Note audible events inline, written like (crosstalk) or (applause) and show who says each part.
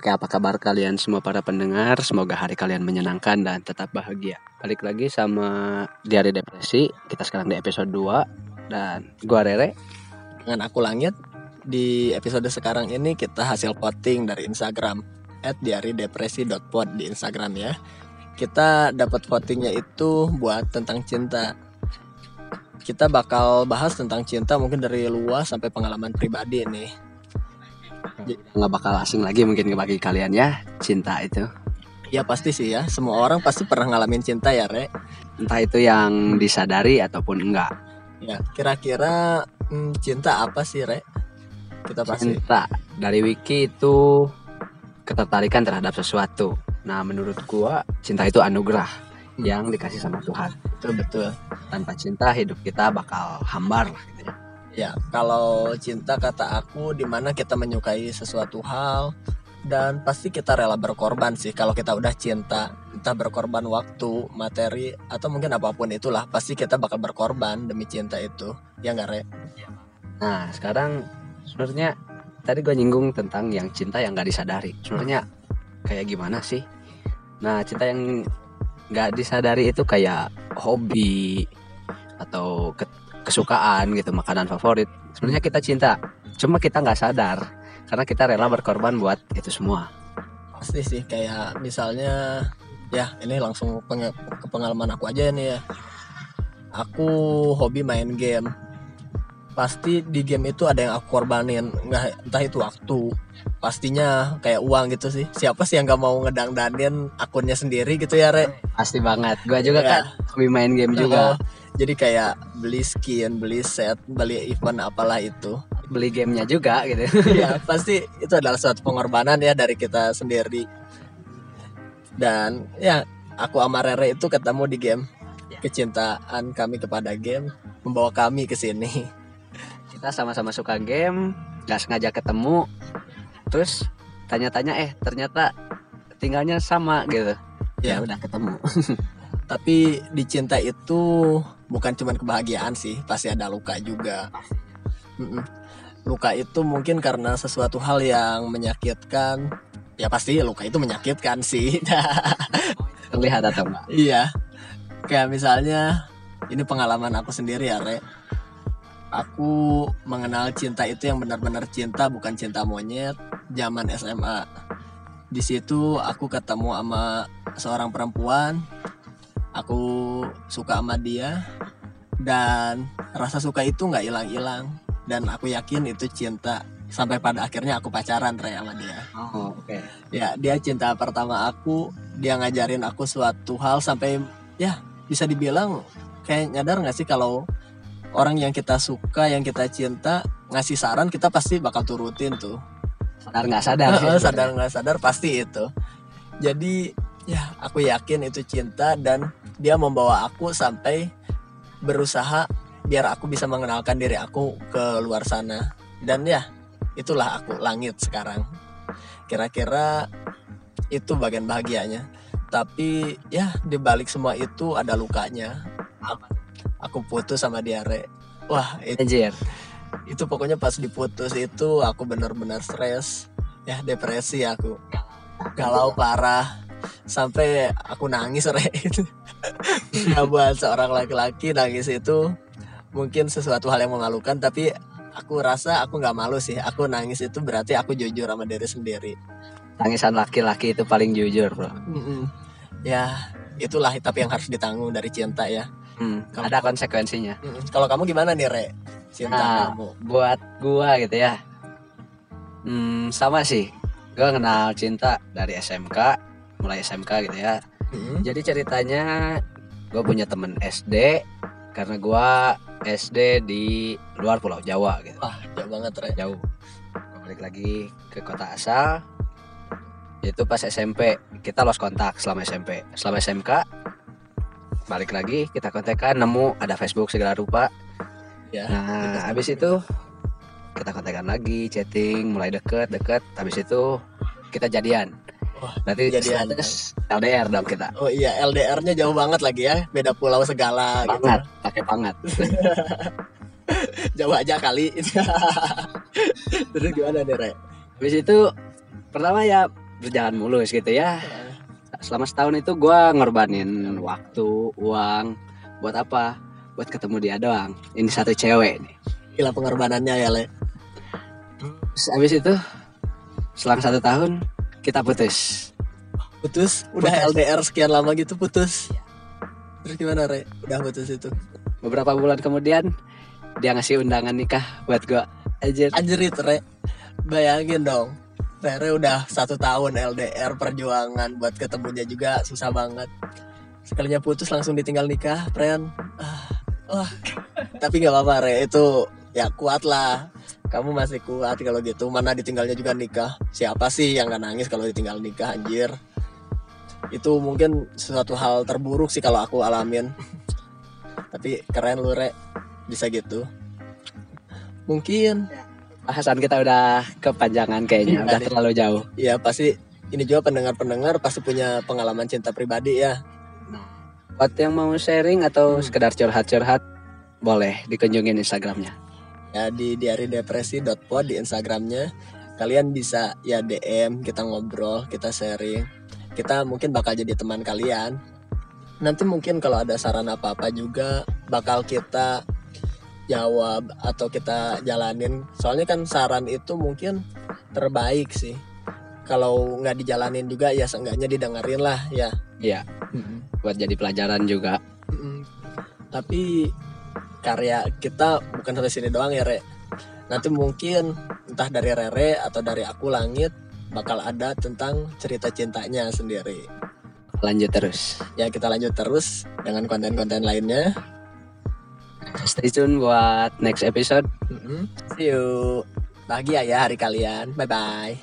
Speaker 1: Oke, apa kabar kalian semua para pendengar? Semoga hari kalian menyenangkan dan tetap bahagia. Balik lagi sama Diari Depresi. Kita sekarang di episode 2 dan gua Rere.
Speaker 2: dengan aku Langit. Di episode sekarang ini kita hasil voting dari Instagram @diaridepresi.pod di Instagram ya. Kita dapat votingnya itu buat tentang cinta. Kita bakal bahas tentang cinta mungkin dari luas sampai pengalaman pribadi nih.
Speaker 1: Nggak bakal asing lagi mungkin bagi kalian ya, cinta itu.
Speaker 2: Ya pasti sih ya, semua orang pasti pernah ngalamin cinta ya, Re.
Speaker 1: Entah itu yang disadari ataupun enggak.
Speaker 2: Ya, kira-kira hmm, cinta apa sih, Re? Kita pasti
Speaker 1: Cinta dari wiki itu ketertarikan terhadap sesuatu. Nah, menurut gua cinta itu anugerah yang dikasih sama Tuhan.
Speaker 2: betul betul.
Speaker 1: Tanpa cinta hidup kita bakal hambar lah gitu ya.
Speaker 2: Kalau cinta kata aku di mana kita menyukai sesuatu hal dan pasti kita rela berkorban sih kalau kita udah cinta entah berkorban waktu, materi atau mungkin apa pun itulah pasti kita bakal berkorban demi cinta itu ya nggak Re?
Speaker 1: Nah, sekarang sebenarnya tadi gue nyinggung tentang yang cinta yang gak disadari. Sebenarnya kayak gimana sih? Nah, cinta yang gak disadari itu kayak hobi atau kesukaan gitu, makanan favorit. Sebenarnya kita cinta, cuma kita nggak sadar karena kita rela berkorban buat itu semua.
Speaker 2: Pasti sih kayak misalnya ya ini langsung ke pengalaman aku aja nih ya. Aku hobi main game. Pasti di game itu ada yang aku korbanin, nggak entah itu waktu, pastinya kayak uang gitu sih. Siapa sih yang nggak mau ngedangdanin akunnya sendiri gitu ya, Re?
Speaker 1: Pasti banget. Gue juga
Speaker 2: Iya.
Speaker 1: kan hobi main game juga.
Speaker 2: Jadi kayak beli skin, beli set, beli event apalah itu.
Speaker 1: Beli gamenya juga gitu.
Speaker 2: ya pasti itu adalah suatu pengorbanan ya dari kita sendiri dan ya aku sama Rere itu ketemu di game
Speaker 1: Ya.
Speaker 2: kecintaan kami kepada game membawa kami ke sini
Speaker 1: kita sama-sama suka game nggak sengaja ketemu terus tanya-tanya eh ternyata tinggalnya sama gitu ya
Speaker 2: Ya.
Speaker 1: udah ketemu (laughs)
Speaker 2: tapi di cinta itu bukan cuman kebahagiaan sih pasti ada luka juga Mm-mm. luka itu mungkin karena sesuatu hal yang menyakitkan ya pasti luka itu menyakitkan sih (laughs)
Speaker 1: terlihat atau enggak
Speaker 2: Iya. Kayak misalnya ini pengalaman aku sendiri ya, Re. Aku mengenal cinta itu yang benar-benar cinta bukan cinta monyet zaman SMA. Di situ aku ketemu sama seorang perempuan. Aku suka sama dia dan rasa suka itu nggak hilang-hilang dan aku yakin itu cinta sampai pada akhirnya aku pacaran Re sama dia.
Speaker 1: oh oke
Speaker 2: Ya, dia cinta pertama aku, dia ngajarin aku suatu hal sampai ya bisa dibilang kayak nyadar nggak sih kalau orang yang kita suka, yang kita cinta ngasih saran kita pasti bakal turutin tuh.
Speaker 1: sadar nggak sadar sih
Speaker 2: sadar nggak sadar pasti itu. Jadi ya aku yakin itu cinta dan dia membawa aku sampai berusaha biar aku bisa mengenalkan diri aku ke luar sana. Dan ya itulah aku langit sekarang. Kira-kira itu bagian bahagianya. Tapi ya di balik semua itu ada lukanya. Aku putus sama dia Re. Wah itu
Speaker 1: anjir.
Speaker 2: itu pokoknya pas diputus itu aku benar-benar stres. Ya depresi aku. Galau parah. Sampai aku nangis re. (laughs) Ya buat seorang laki-laki nangis itu mungkin sesuatu hal yang memalukan tapi aku rasa aku nggak malu sih. Aku nangis itu berarti aku jujur sama diri sendiri.
Speaker 1: Tangisan laki-laki itu paling jujur bro.
Speaker 2: Mm-mm. ya itulah tapi yang harus ditanggung dari cinta ya
Speaker 1: hmm,
Speaker 2: Kamu-
Speaker 1: ada konsekuensinya.
Speaker 2: Mm-mm. kalau kamu gimana nih re? Cinta
Speaker 1: Nah,
Speaker 2: kamu.
Speaker 1: buat gua gitu ya. Hmm, sama sih. Gua kenal cinta dari SMK mulai SMK gitu ya.
Speaker 2: Mm-mm.
Speaker 1: Jadi ceritanya gue punya temen SD karena gua SD di luar Pulau Jawa gitu.
Speaker 2: Wah jauh banget re.
Speaker 1: Jauh. Gua balik lagi ke kota asal. Itu pas SMP kita lost kontak selama SMP selama SMK balik lagi kita kontekan nemu ada Facebook segala rupa.
Speaker 2: Ya
Speaker 1: nah habis itu kita kontekan lagi chatting mulai deket deket. Habis itu kita jadian.
Speaker 2: Wah,
Speaker 1: berarti
Speaker 2: jadian.
Speaker 1: status LDR dong kita.
Speaker 2: Oh iya LDR-nya jauh banget lagi ya. Beda pulau segala gitu.
Speaker 1: Banget pakai banget (laughs)
Speaker 2: Jauh aja kali. (laughs) Terus gimana nih Re?
Speaker 1: habis itu pertama ya berjalan mulus gitu ya selama setahun itu gua ngorbanin waktu uang buat apa? Buat ketemu dia doang. Ini satu cewek nih.
Speaker 2: Gila pengorbanannya ya le.
Speaker 1: Terus abis itu selang satu tahun kita putus.
Speaker 2: Putus? Udah
Speaker 1: Putus.
Speaker 2: LDR sekian lama gitu putus. Terus gimana Re? Udah putus itu?
Speaker 1: Beberapa bulan kemudian dia ngasih undangan nikah buat gua. Aja
Speaker 2: Anjrit Re. Bayangin dong Rere udah satu tahun LDR perjuangan buat ketemunya juga susah banget. Sekalinya putus langsung ditinggal nikah Pren. Ah, Wah. Tapi gak apa-apa Re. Itu ya kuat lah. Kamu masih kuat kalau gitu. Mana ditinggalnya juga nikah. Siapa sih yang gak nangis kalau ditinggal nikah anjir? Itu mungkin suatu hal terburuk sih kalau aku alamin. Tapi keren lu Re. Bisa gitu. Mungkin
Speaker 1: bahasan kita udah kepanjangan kayaknya
Speaker 2: Iya,
Speaker 1: udah terlalu jauh
Speaker 2: Ya pasti ini juga pendengar-pendengar pasti punya pengalaman cinta pribadi ya.
Speaker 1: buat yang mau sharing atau
Speaker 2: Hmm.
Speaker 1: sekedar curhat-curhat boleh dikunjungin instagramnya
Speaker 2: Ya di diaridepresi.pod di Instagramnya kalian bisa ya DM kita ngobrol kita sharing kita mungkin bakal jadi teman kalian. Nanti mungkin kalau ada saran apa-apa juga bakal kita jawab atau kita jalanin. Soalnya kan saran itu mungkin terbaik sih. Kalau nggak dijalanin juga ya seenggaknya didengerin lah ya.
Speaker 1: Iya buat jadi pelajaran juga
Speaker 2: Mm, Tapi karya kita bukan sampai sini doang ya, Re. Nanti mungkin entah dari Rere atau dari aku Langit bakal ada tentang cerita cintanya sendiri.
Speaker 1: lanjut terus
Speaker 2: Ya kita lanjut terus dengan konten-konten lainnya.
Speaker 1: Stay tune buat next episode
Speaker 2: Mm-mm. See you. Bahagia ya hari kalian. Bye bye.